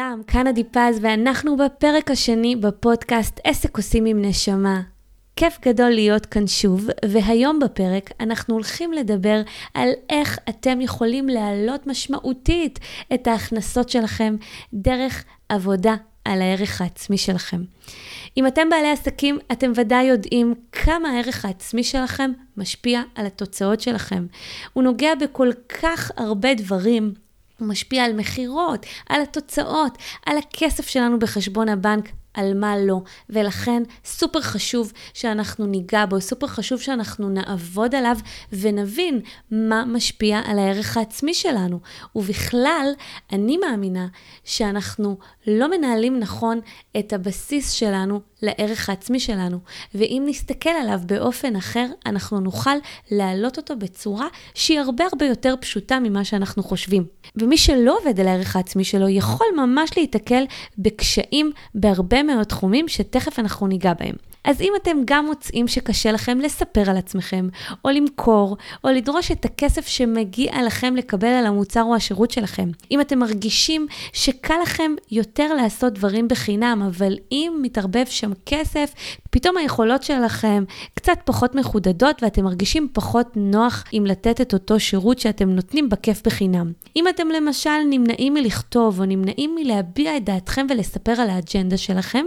לכולם, כאן עדי פז, ואנחנו בפרק השני בפודקאסט עסק עושים עם נשמה. כיף גדול להיות כאן שוב, והיום בפרק אנחנו הולכים לדבר על איך אתם יכולים להעלות משמעותית את ההכנסות שלכם דרך עבודה על הערך העצמי שלכם. אם אתם בעלי עסקים, אתם ודאי יודעים כמה הערך העצמי שלכם משפיע על התוצאות שלכם. הוא נוגע בכל כך הרבה דברים. הוא משפיע על מכירות, על התוצאות, על הכסף שלנו בחשבון הבנק, על מה לא. ולכן סופר חשוב שאנחנו ניגע בו, סופר חשוב שאנחנו נעבוד עליו ונבין מה משפיע על הערך העצמי שלנו. ובכלל, אני מאמינה שאנחנו לא מנהלים נכון את הבסיס שלנו לערך העצמי שלנו. ואם נסתכל עליו באופן אחר, אנחנו נוכל להעלות אותו בצורה שהיא הרבה הרבה יותר פשוטה ממה שאנחנו חושבים. ומי שלא עובד על הערך העצמי שלו, יכול ממש להיתקל בקשיים בהרבה מאוד תחומים שתכף אנחנו ניגע בהם. אז אם אתם גם מוצאים שקשה לכם לספר על עצמכם, או למכור, או לדרוש את הכסף שמגיע לכם לקבל על המוצר או השירות שלכם, אם אתם מרגישים שקל לכם יותר לעשות דברים בחינם, אבל אם מתערבב שם כסף, פתאום היכולות שלכם קצת פחות מחודדות ואתם מרגישים פחות נוח עם לתת את אותו שירות שאתם נותנים בכיף בחינם. אם אתם למשל נמנעים מלכתוב או נמנעים מלהביע את דעתכם ולספר על האג'נדה שלכם,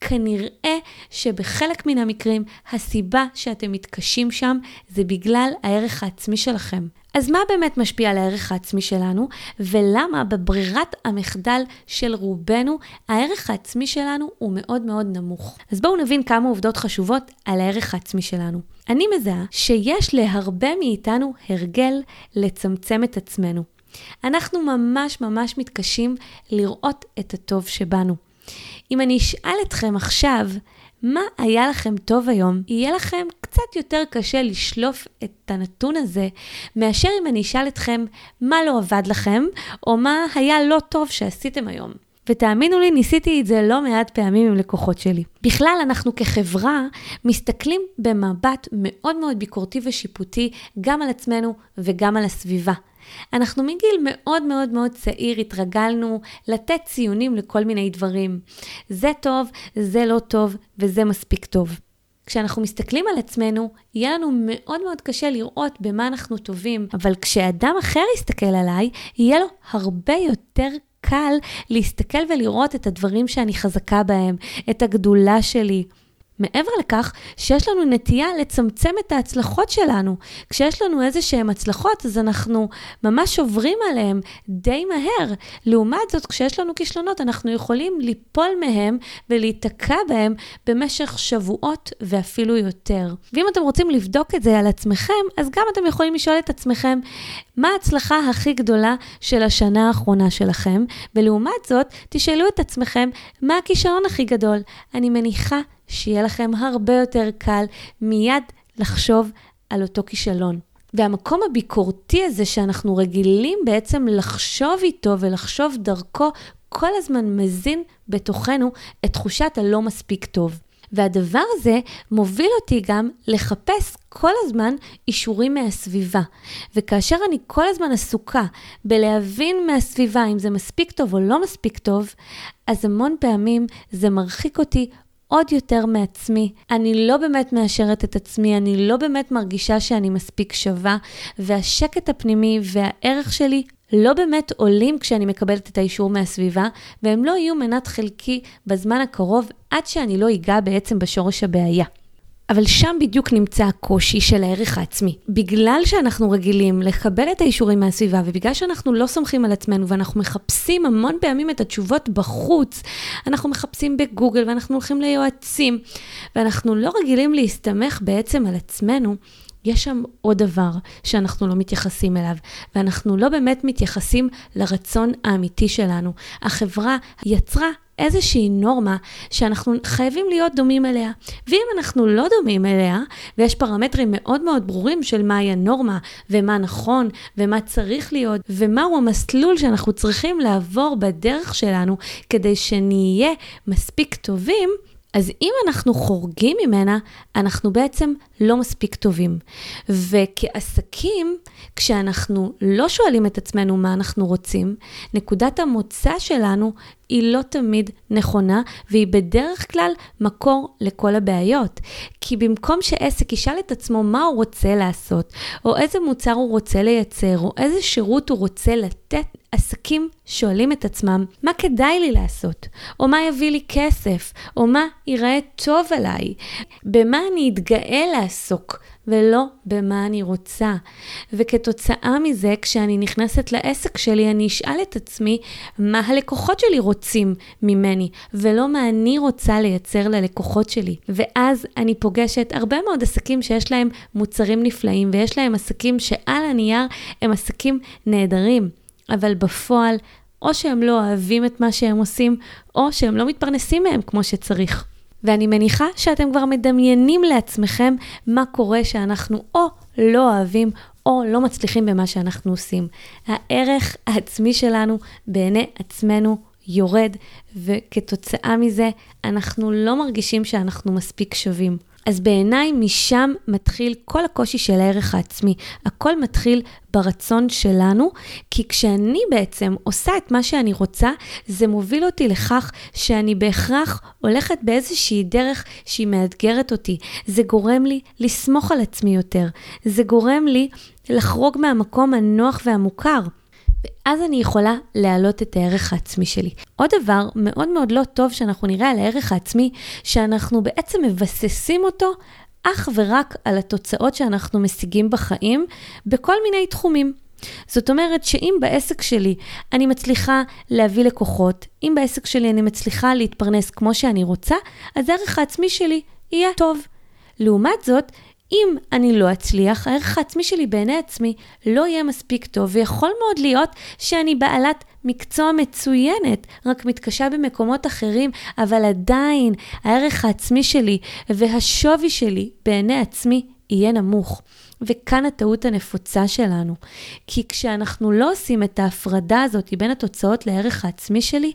כנראה שבחלק מן המקרים הסיבה שאתם מתקשים שם זה בגלל הערך העצמי שלכם. אז מה באמת משפיע על הערך העצמי שלנו, ולמה בברירת המחדל של רובנו, הערך העצמי שלנו הוא מאוד מאוד נמוך. אז בואו נבין כמה עובדות חשובות על הערך העצמי שלנו. אני מזהה שיש להרבה מאיתנו הרגל לצמצם את עצמנו. אנחנו ממש ממש מתקשים לראות את הטוב שבנו. אם אני אשאל אתכם עכשיו, מה היה לכם טוב היום, יהיה לכם קצת יותר קשה לשלוף את הנתון הזה, מאשר אם אני אשאל אתכם מה לא עבד לכם, או מה היה לא טוב שעשיתם היום. ותאמינו לי, ניסיתי את זה לא מעט פעמים עם לקוחות שלי. בכלל, אנחנו כחברה מסתכלים במבט מאוד מאוד ביקורתי ושיפוטי גם על עצמנו וגם על הסביבה. אנחנו מגיל מאוד מאוד מאוד צעיר התרגלנו לתת ציונים לכל מיני דברים. זה טוב, זה לא טוב וזה מספיק טוב. כשאנחנו מסתכלים על עצמנו, יהיה לנו מאוד מאוד קשה לראות במה אנחנו טובים, אבל כשאדם אחר יסתכל עליי, יהיה לו הרבה יותר קל להסתכל ולראות את הדברים שאני חזקה בהם, את הגדולה שלי. מעבר לכך, שיש לנו נטייה לצמצם את ההצלחות שלנו. כשיש לנו איזה שהן הצלחות, אז אנחנו ממש עוברים עליהן די מהר. לעומת זאת, כשיש לנו כישלונות, אנחנו יכולים ליפול מהם ולהיתקע בהם במשך שבועות ואפילו יותר. ואם אתם רוצים לבדוק את זה על עצמכם, אז גם אתם יכולים לשאול את עצמכם, מה ההצלחה הכי גדולה של השנה האחרונה שלכם? ולעומת זאת, תשאלו את עצמכם, מה הכישלון הכי גדול? אני מניחה שיהיה לכם הרבה יותר קל מיד לחשוב על אותו כישלון. והמקום הביקורתי הזה שאנחנו רגילים בעצם לחשוב איתו ולחשוב דרכו, כל הזמן מזין בתוכנו את תחושת הלא מספיק טוב. והדבר הזה מוביל אותי גם לחפש כל הזמן אישורים מהסביבה. וכאשר אני כל הזמן עסוקה בלהבין מהסביבה אם זה מספיק טוב או לא מספיק טוב, אז המון פעמים זה מרחיק אותי עוד יותר מעצמי. אני לא באמת מאשרת את עצמי, אני לא באמת מרגישה שאני מספיק שווה, והשקט הפנימי והערך שלי לא באמת עולים כשאני מקבלת את האישור מהסביבה, והם לא יהיו מנת חלקי בזמן הקרוב עד שאני לא אגע בעצם בשורש הבעיה. אבל שם בדיוק נמצא הקושי של הערך העצמי. בגלל שאנחנו רגילים לקבל את האישורים מהסביבה, ובגלל שאנחנו לא סומכים על עצמנו ואנחנו מחפשים המון פעמים את התשובות בחוץ, אנחנו מחפשים בגוגל ואנחנו הולכים ליועצים, ואנחנו לא רגילים להסתמך בעצם על עצמנו, יש שם עוד דבר שאנחנו לא מתייחסים אליו, ואנחנו לא באמת מתייחסים לרצון האמיתי שלנו. החברה יצרה איזושהי נורמה שאנחנו חייבים להיות דומים אליה. ואם אנחנו לא דומים אליה, ויש פרמטרים מאוד מאוד ברורים של מהי הנורמה, ומה נכון, ומה צריך להיות, ומהו המסלול שאנחנו צריכים לעבור בדרך שלנו כדי שנהיה מספיק טובים, אז אם אנחנו חורגים ממנה, אנחנו בעצם לא מספיק טובים. וכעסקים, כשאנחנו לא שואלים את עצמנו מה אנחנו רוצים, נקודת המוצא שלנו היא לא תמיד נכונה, והיא בדרך כלל מקור לכל הבעיות. כי במקום שעסק ישאל את עצמו מה הוא רוצה לעשות, או איזה מוצר הוא רוצה לייצר, או איזה שירות הוא רוצה לתת, עסקים שואלים את עצמם, מה כדאי לי לעשות? או מה יביא לי כסף? או מה ייראה טוב עליי? במה אני אתגאה לעסוק? ולא במה אני רוצה. וכתוצאה מזה, כשאני נכנסת לעסק שלי, אני אשאל את עצמי מה הלקוחות שלי רוצים ממני, ולא מה אני רוצה לייצר ללקוחות שלי. ואז אני פוגשת הרבה מאוד עסקים שיש להם מוצרים נפלאים, ויש להם עסקים שעל הנייר הם עסקים נהדרים, אבל בפועל, או שהם לא אוהבים את מה שהם עושים, או שהם לא מתפרנסים מהם כמו שצריך. ואני מניחה שאתם כבר מדמיינים לעצמכם מה קורה שאנחנו או לא אוהבים או לא מצליחים במה שאנחנו עושים. הערך העצמי שלנו בעיני עצמנו יורד, וכתוצאה מזה אנחנו לא מרגישים שאנחנו מספיק שווים. אז בעיניי משם מתחיל כל הקושי של הערך העצמי. הכל מתחיל ברצון שלנו, כי כשאני בעצם עושה את מה שאני רוצה, זה מוביל אותי לכך שאני בהכרח הולכת באיזושהי דרך שהיא מאתגרת אותי. זה גורם לי לסמוך על עצמי יותר. זה גורם לי לחרוג מהמקום הנוח והמוכר. ואז אני יכולה להעלות את הערך העצמי שלי. עוד דבר מאוד מאוד לא טוב שאנחנו נראה על הערך העצמי, שאנחנו בעצם מבססים אותו אך ורק על התוצאות שאנחנו משיגים בחיים בכל מיני תחומים. זאת אומרת שאם בעסק שלי אני מצליחה להביא לקוחות, אם בעסק שלי אני מצליחה להתפרנס כמו שאני רוצה, אז הערך העצמי שלי יהיה טוב. לעומת זאת, אם אני לא אצליח, הערך העצמי שלי בעיני עצמי לא יהיה מספיק טוב, ויכול מאוד להיות שאני בעלת מקצוע מצוינת, רק מתקשה במקומות אחרים, אבל עדיין הערך העצמי שלי והשווי שלי בעיני עצמי יהיה נמוך. וכאן הטעות הנפוצה שלנו. כי כשאנחנו לא עושים את ההפרדה הזאת בין התוצאות לערך העצמי שלי,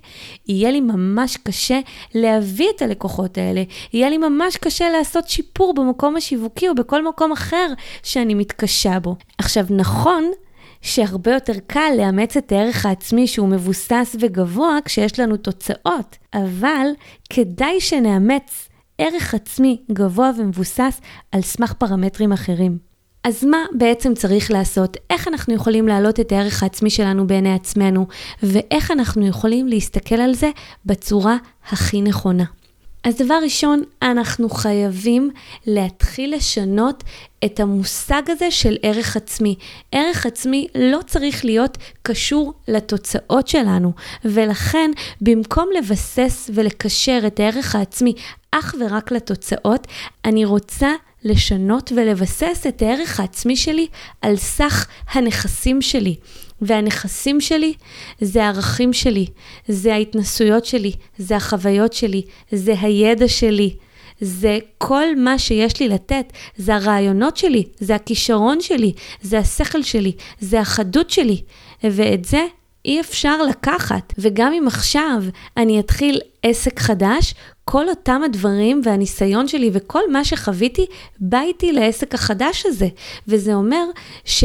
יהיה לי ממש קשה להביא את הלקוחות האלה. יהיה לי ממש קשה לעשות שיפור במקום השיווקי או בכל מקום אחר שאני מתקשה בו. עכשיו, נכון, שהרבה יותר קל לאמץ את הערך העצמי שהוא מבוסס וגבוה כשיש לנו תוצאות, אבל כדאי שנאמץ ערך עצמי גבוה ומבוסס על סמך פרמטרים אחרים. אז מה בעצם צריך לעשות? איך אנחנו יכולים להעלות את הערך העצמי שלנו בעיני עצמנו, ואיך אנחנו יכולים להסתכל על זה בצורה הכי נכונה. אז דבר ראשון, אנחנו חייבים להתחיל לשנות את המושג הזה של ערך עצמי. ערך עצמי לא צריך להיות קשור לתוצאות שלנו, ולכן במקום לבסס ולקשר את הערך העצמי אך ורק לתוצאות, אני רוצה לשנות ולבסס את הערך העצמי שלי על סך הנכסים שלי. והנכסים שלי זה הערכים שלי, זה ההתנסויות שלי, זה החוויות שלי, זה הידע שלי. זה כל מה שיש לי לתת, זה הרעיונות שלי, זה הכישרון שלי, זה השכל שלי, זה החדות שלי. ואת זה אי אפשר לקחת. וגם אם עכשיו אני אתחיל עסק חדש, כל אותם הדברים והניסיון שלי וכל מה שחוויתי בא איתי לעסק החדש הזה. וזה אומר ש...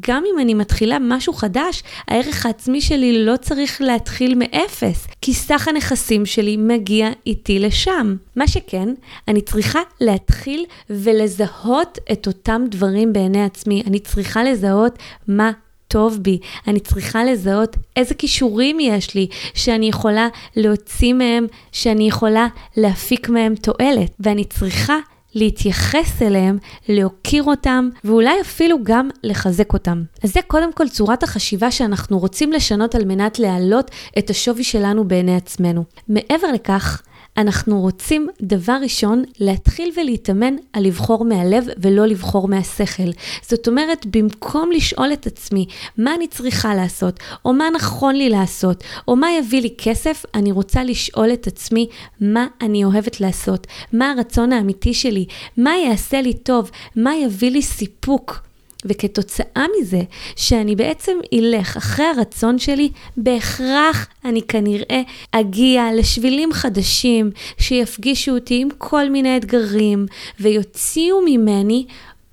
גם אם אני מתחילה משהו חדש, הערך העצמי שלי לא צריך להתחיל מאפס, כי סך הנכסים שלי מגיע איתי לשם. מה שכן, אני צריכה להתחיל ולזהות את אותם דברים בעיני עצמי. אני צריכה לזהות מה טוב בי. אני צריכה לזהות איזה כישורים יש לי שאני יכולה להוציא מהם, שאני יכולה להפיק מהם תועלת. ואני צריכה להתייחס אליהם, להוקיר אותם, ואולי אפילו גם לחזק אותם. אז זה קודם כל צורת החשיבה שאנחנו רוצים לשנות על מנת להעלות את השווי שלנו בעיני עצמנו. מעבר לכך, אנחנו רוצים, דבר ראשון, להתחיל ולהתאמן על לבחור מהלב ולא לבחור מהשכל. זאת אומרת, במקום לשאול את עצמי מה אני צריכה לעשות, או מה נכון לי לעשות, או מה יביא לי כסף, אני רוצה לשאול את עצמי מה אני אוהבת לעשות, מה הרצון האמיתי שלי, מה יעשה לי טוב, מה יביא לי סיפוק. וכתוצאה מזה שאני בעצם אלך אחרי הרצון שלי, בהכרח אני כנראה אגיע לשבילים חדשים שיפגישו אותי עם כל מיני אתגרים ויוציאו ממני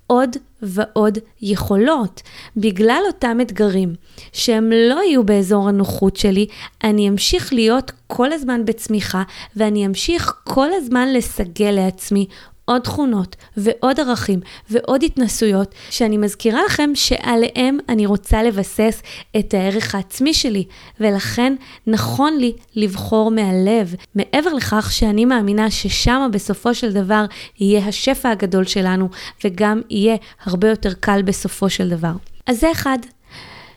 עוד ועוד יכולות. בגלל אותם אתגרים שהם לא יהיו באזור הנוחות שלי, אני אמשיך להיות כל הזמן בצמיחה ואני אמשיך כל הזמן לסגל לעצמי עוד תכונות ועוד ערכים ועוד התנסויות שאני מזכירה לכם שעליהם אני רוצה לבסס את הערך העצמי שלי ולכן נכון לי לבחור מהלב. מעבר לכך שאני מאמינה ששם בסופו של דבר יהיה השפע הגדול שלנו וגם יהיה הרבה יותר קל בסופו של דבר. אז זה אחד.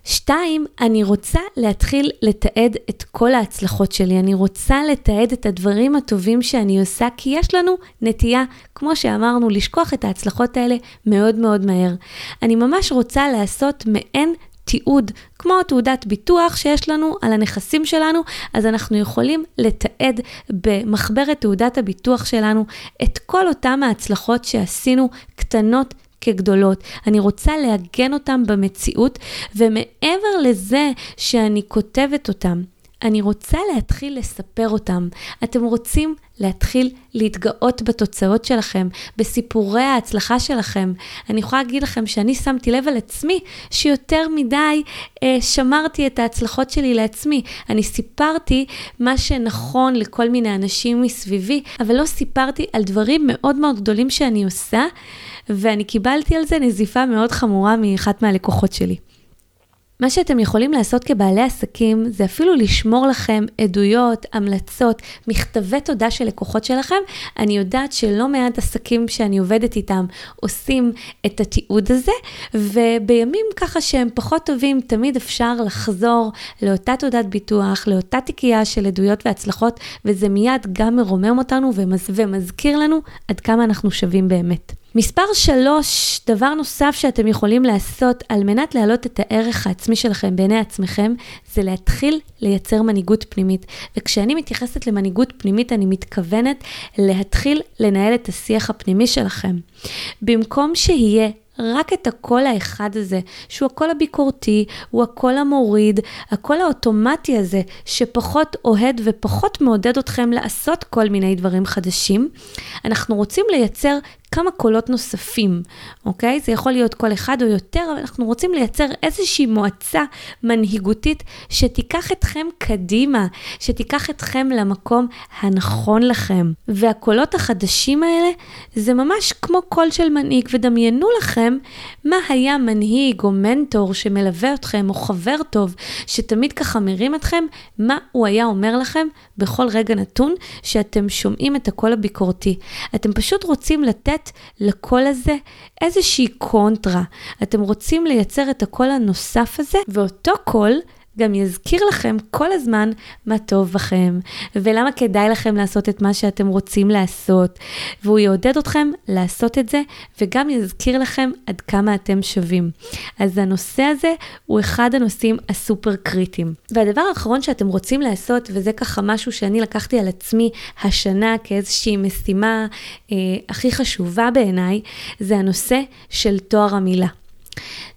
שתיים, אני רוצה להתחיל לתעד את כל ההצלחות שלי. אני רוצה לתעד את הדברים הטובים שאני עושה, כי יש לנו נטייה, כמו שאמרנו, לשכוח את ההצלחות האלה מאוד מאוד מהר. אני ממש רוצה לעשות מעין תיעוד, כמו תעודת ביטוח שיש לנו על הנכסים שלנו, אז אנחנו יכולים לתעד במחברת תעודת הביטוח שלנו את כל אותם ההצלחות שעשינו, קטנות כגדולות. אני רוצה לעגן אותם במציאות, ומעבר לזה שאני כותבת אותם, אני רוצה להתחיל לספר אותם. אתם רוצים להתחיל להתגאות בתוצאות שלכם, בסיפורי ההצלחה שלכם. אני יכולה להגיד לכם שאני שמתי לב על עצמי שיותר מדי אה, שמרתי את ההצלחות שלי לעצמי. אני סיפרתי מה שנכון לכל מיני אנשים מסביבי, אבל לא סיפרתי על דברים מאוד מאוד גדולים שאני עושה. ואני קיבלתי על זה נזיפה מאוד חמורה מאחת מהלקוחות שלי. מה שאתם יכולים לעשות כבעלי עסקים זה אפילו לשמור לכם עדויות, המלצות, מכתבי תודה של לקוחות שלכם. אני יודעת שלא מעט עסקים שאני עובדת איתם עושים את התיעוד הזה, ובימים ככה שהם פחות טובים, תמיד אפשר לחזור לאותה תעודת ביטוח, לאותה תיקייה של עדויות והצלחות, וזה מיד גם מרומם אותנו ומז... ומזכיר לנו עד כמה אנחנו שווים באמת. מספר שלוש, דבר נוסף שאתם יכולים לעשות על מנת להעלות את הערך העצמי שלכם בעיני עצמכם, זה להתחיל לייצר מנהיגות פנימית. וכשאני מתייחסת למנהיגות פנימית, אני מתכוונת להתחיל לנהל את השיח הפנימי שלכם. במקום שיהיה רק את הקול האחד הזה, שהוא הקול הביקורתי, הוא הקול המוריד, הקול האוטומטי הזה, שפחות אוהד ופחות מעודד אתכם לעשות כל מיני דברים חדשים. אנחנו רוצים לייצר כמה קולות נוספים, אוקיי? זה יכול להיות קול אחד או יותר, אבל אנחנו רוצים לייצר איזושהי מועצה מנהיגותית שתיקח אתכם קדימה, שתיקח אתכם למקום הנכון לכם. והקולות החדשים האלה זה ממש כמו קול של מנהיג, ודמיינו לכם מה היה מנהיג או מנטור שמלווה אתכם, או חבר טוב, שתמיד ככה מרים אתכם, מה הוא היה אומר לכם בכל רגע נתון שאתם שומעים את הקול הביקורתי. אתם פשוט רוצים לתת לתת לקול הזה איזושהי קונטרה. אתם רוצים לייצר את הקול הנוסף הזה, ואותו קול גם יזכיר לכם כל הזמן מה טוב בכם, ולמה כדאי לכם לעשות את מה שאתם רוצים לעשות, והוא יעודד אתכם לעשות את זה, וגם יזכיר לכם עד כמה אתם שווים. אז הנושא הזה הוא אחד הנושאים הסופר קריטיים. והדבר האחרון שאתם רוצים לעשות, וזה ככה משהו שאני לקחתי על עצמי השנה כאיזושהי משימה אה, הכי חשובה בעיניי, זה הנושא של תואר המילה.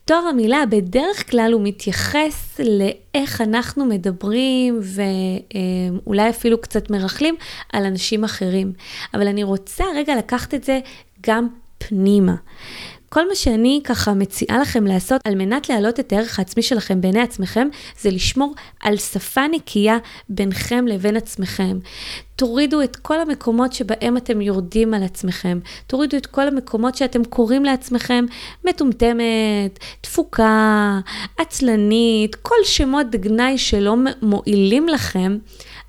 תואר המילה בדרך כלל הוא מתייחס לאיך אנחנו מדברים ואולי אפילו קצת מרכלים על אנשים אחרים. אבל אני רוצה רגע לקחת את זה גם פנימה. כל מה שאני ככה מציעה לכם לעשות על מנת להעלות את הערך העצמי שלכם בעיני עצמכם, זה לשמור על שפה נקייה בינכם לבין עצמכם. תורידו את כל המקומות שבהם אתם יורדים על עצמכם. תורידו את כל המקומות שאתם קוראים לעצמכם מטומטמת, תפוקה, עצלנית, כל שמות גנאי שלא מועילים לכם.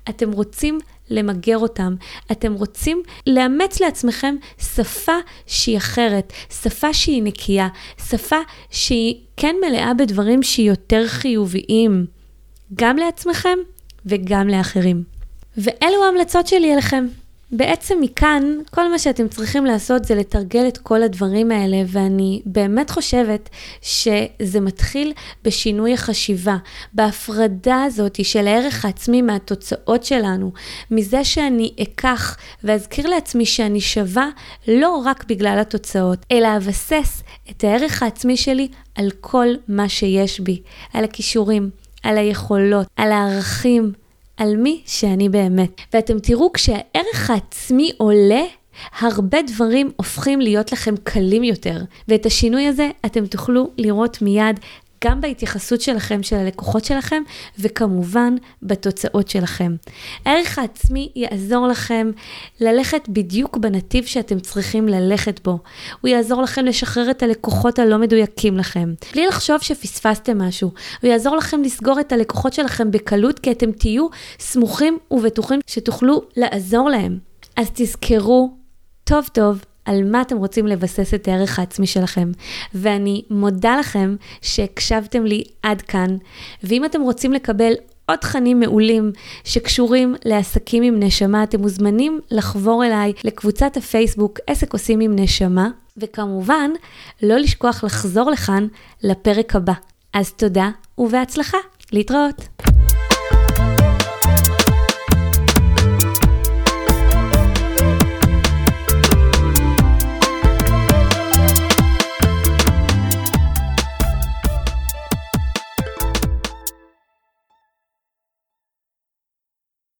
אתם רוצים למגר אותם. אתם רוצים לאמץ לעצמכם שפה שהיא אחרת, שפה שהיא נקייה, שפה שהיא כן מלאה בדברים שהיא יותר חיוביים, גם לעצמכם וגם לאחרים. ואלו ההמלצות שלי אליכם. בעצם מכאן, כל מה שאתם צריכים לעשות זה לתרגל את כל הדברים האלה, ואני באמת חושבת שזה מתחיל בשינוי החשיבה, בהפרדה הזאת של הערך העצמי מהתוצאות שלנו, מזה שאני אקח ואזכיר לעצמי שאני שווה לא רק בגלל התוצאות, אלא אבסס את הערך העצמי שלי על כל מה שיש בי, על הכישורים, על היכולות, על הערכים. על מי שאני באמת. ואתם תראו כשהערך העצמי עולה, הרבה דברים הופכים להיות לכם קלים יותר. ואת השינוי הזה אתם תוכלו לראות מיד גם בהתייחסות שלכם, של הלקוחות שלכם, וכמובן בתוצאות שלכם. הערך העצמי יעזור לכם ללכת בדיוק בנתיב שאתם צריכים ללכת בו. הוא יעזור לכם לשחרר את הלקוחות הלא מדויקים לכם, בלי לחשוב שפספסתם משהו. הוא יעזור לכם לסגור את הלקוחות שלכם בקלות, כי אתם תהיו סמוכים ובטוחים שתוכלו לעזור להם. אז תזכרו טוב טוב על מה אתם רוצים לבסס את הערך העצמי שלכם. ואני מודה לכם שהקשבתם לי עד כאן, ואם אתם רוצים לקבל עוד תכנים מעולים שקשורים לעסקים עם נשמה, אתם מוזמנים לחבור אליי לקבוצת הפייסבוק עסק עושים עם נשמה, וכמובן, לא לשכוח לחזור לכאן לפרק הבא. אז תודה ובהצלחה, להתראות.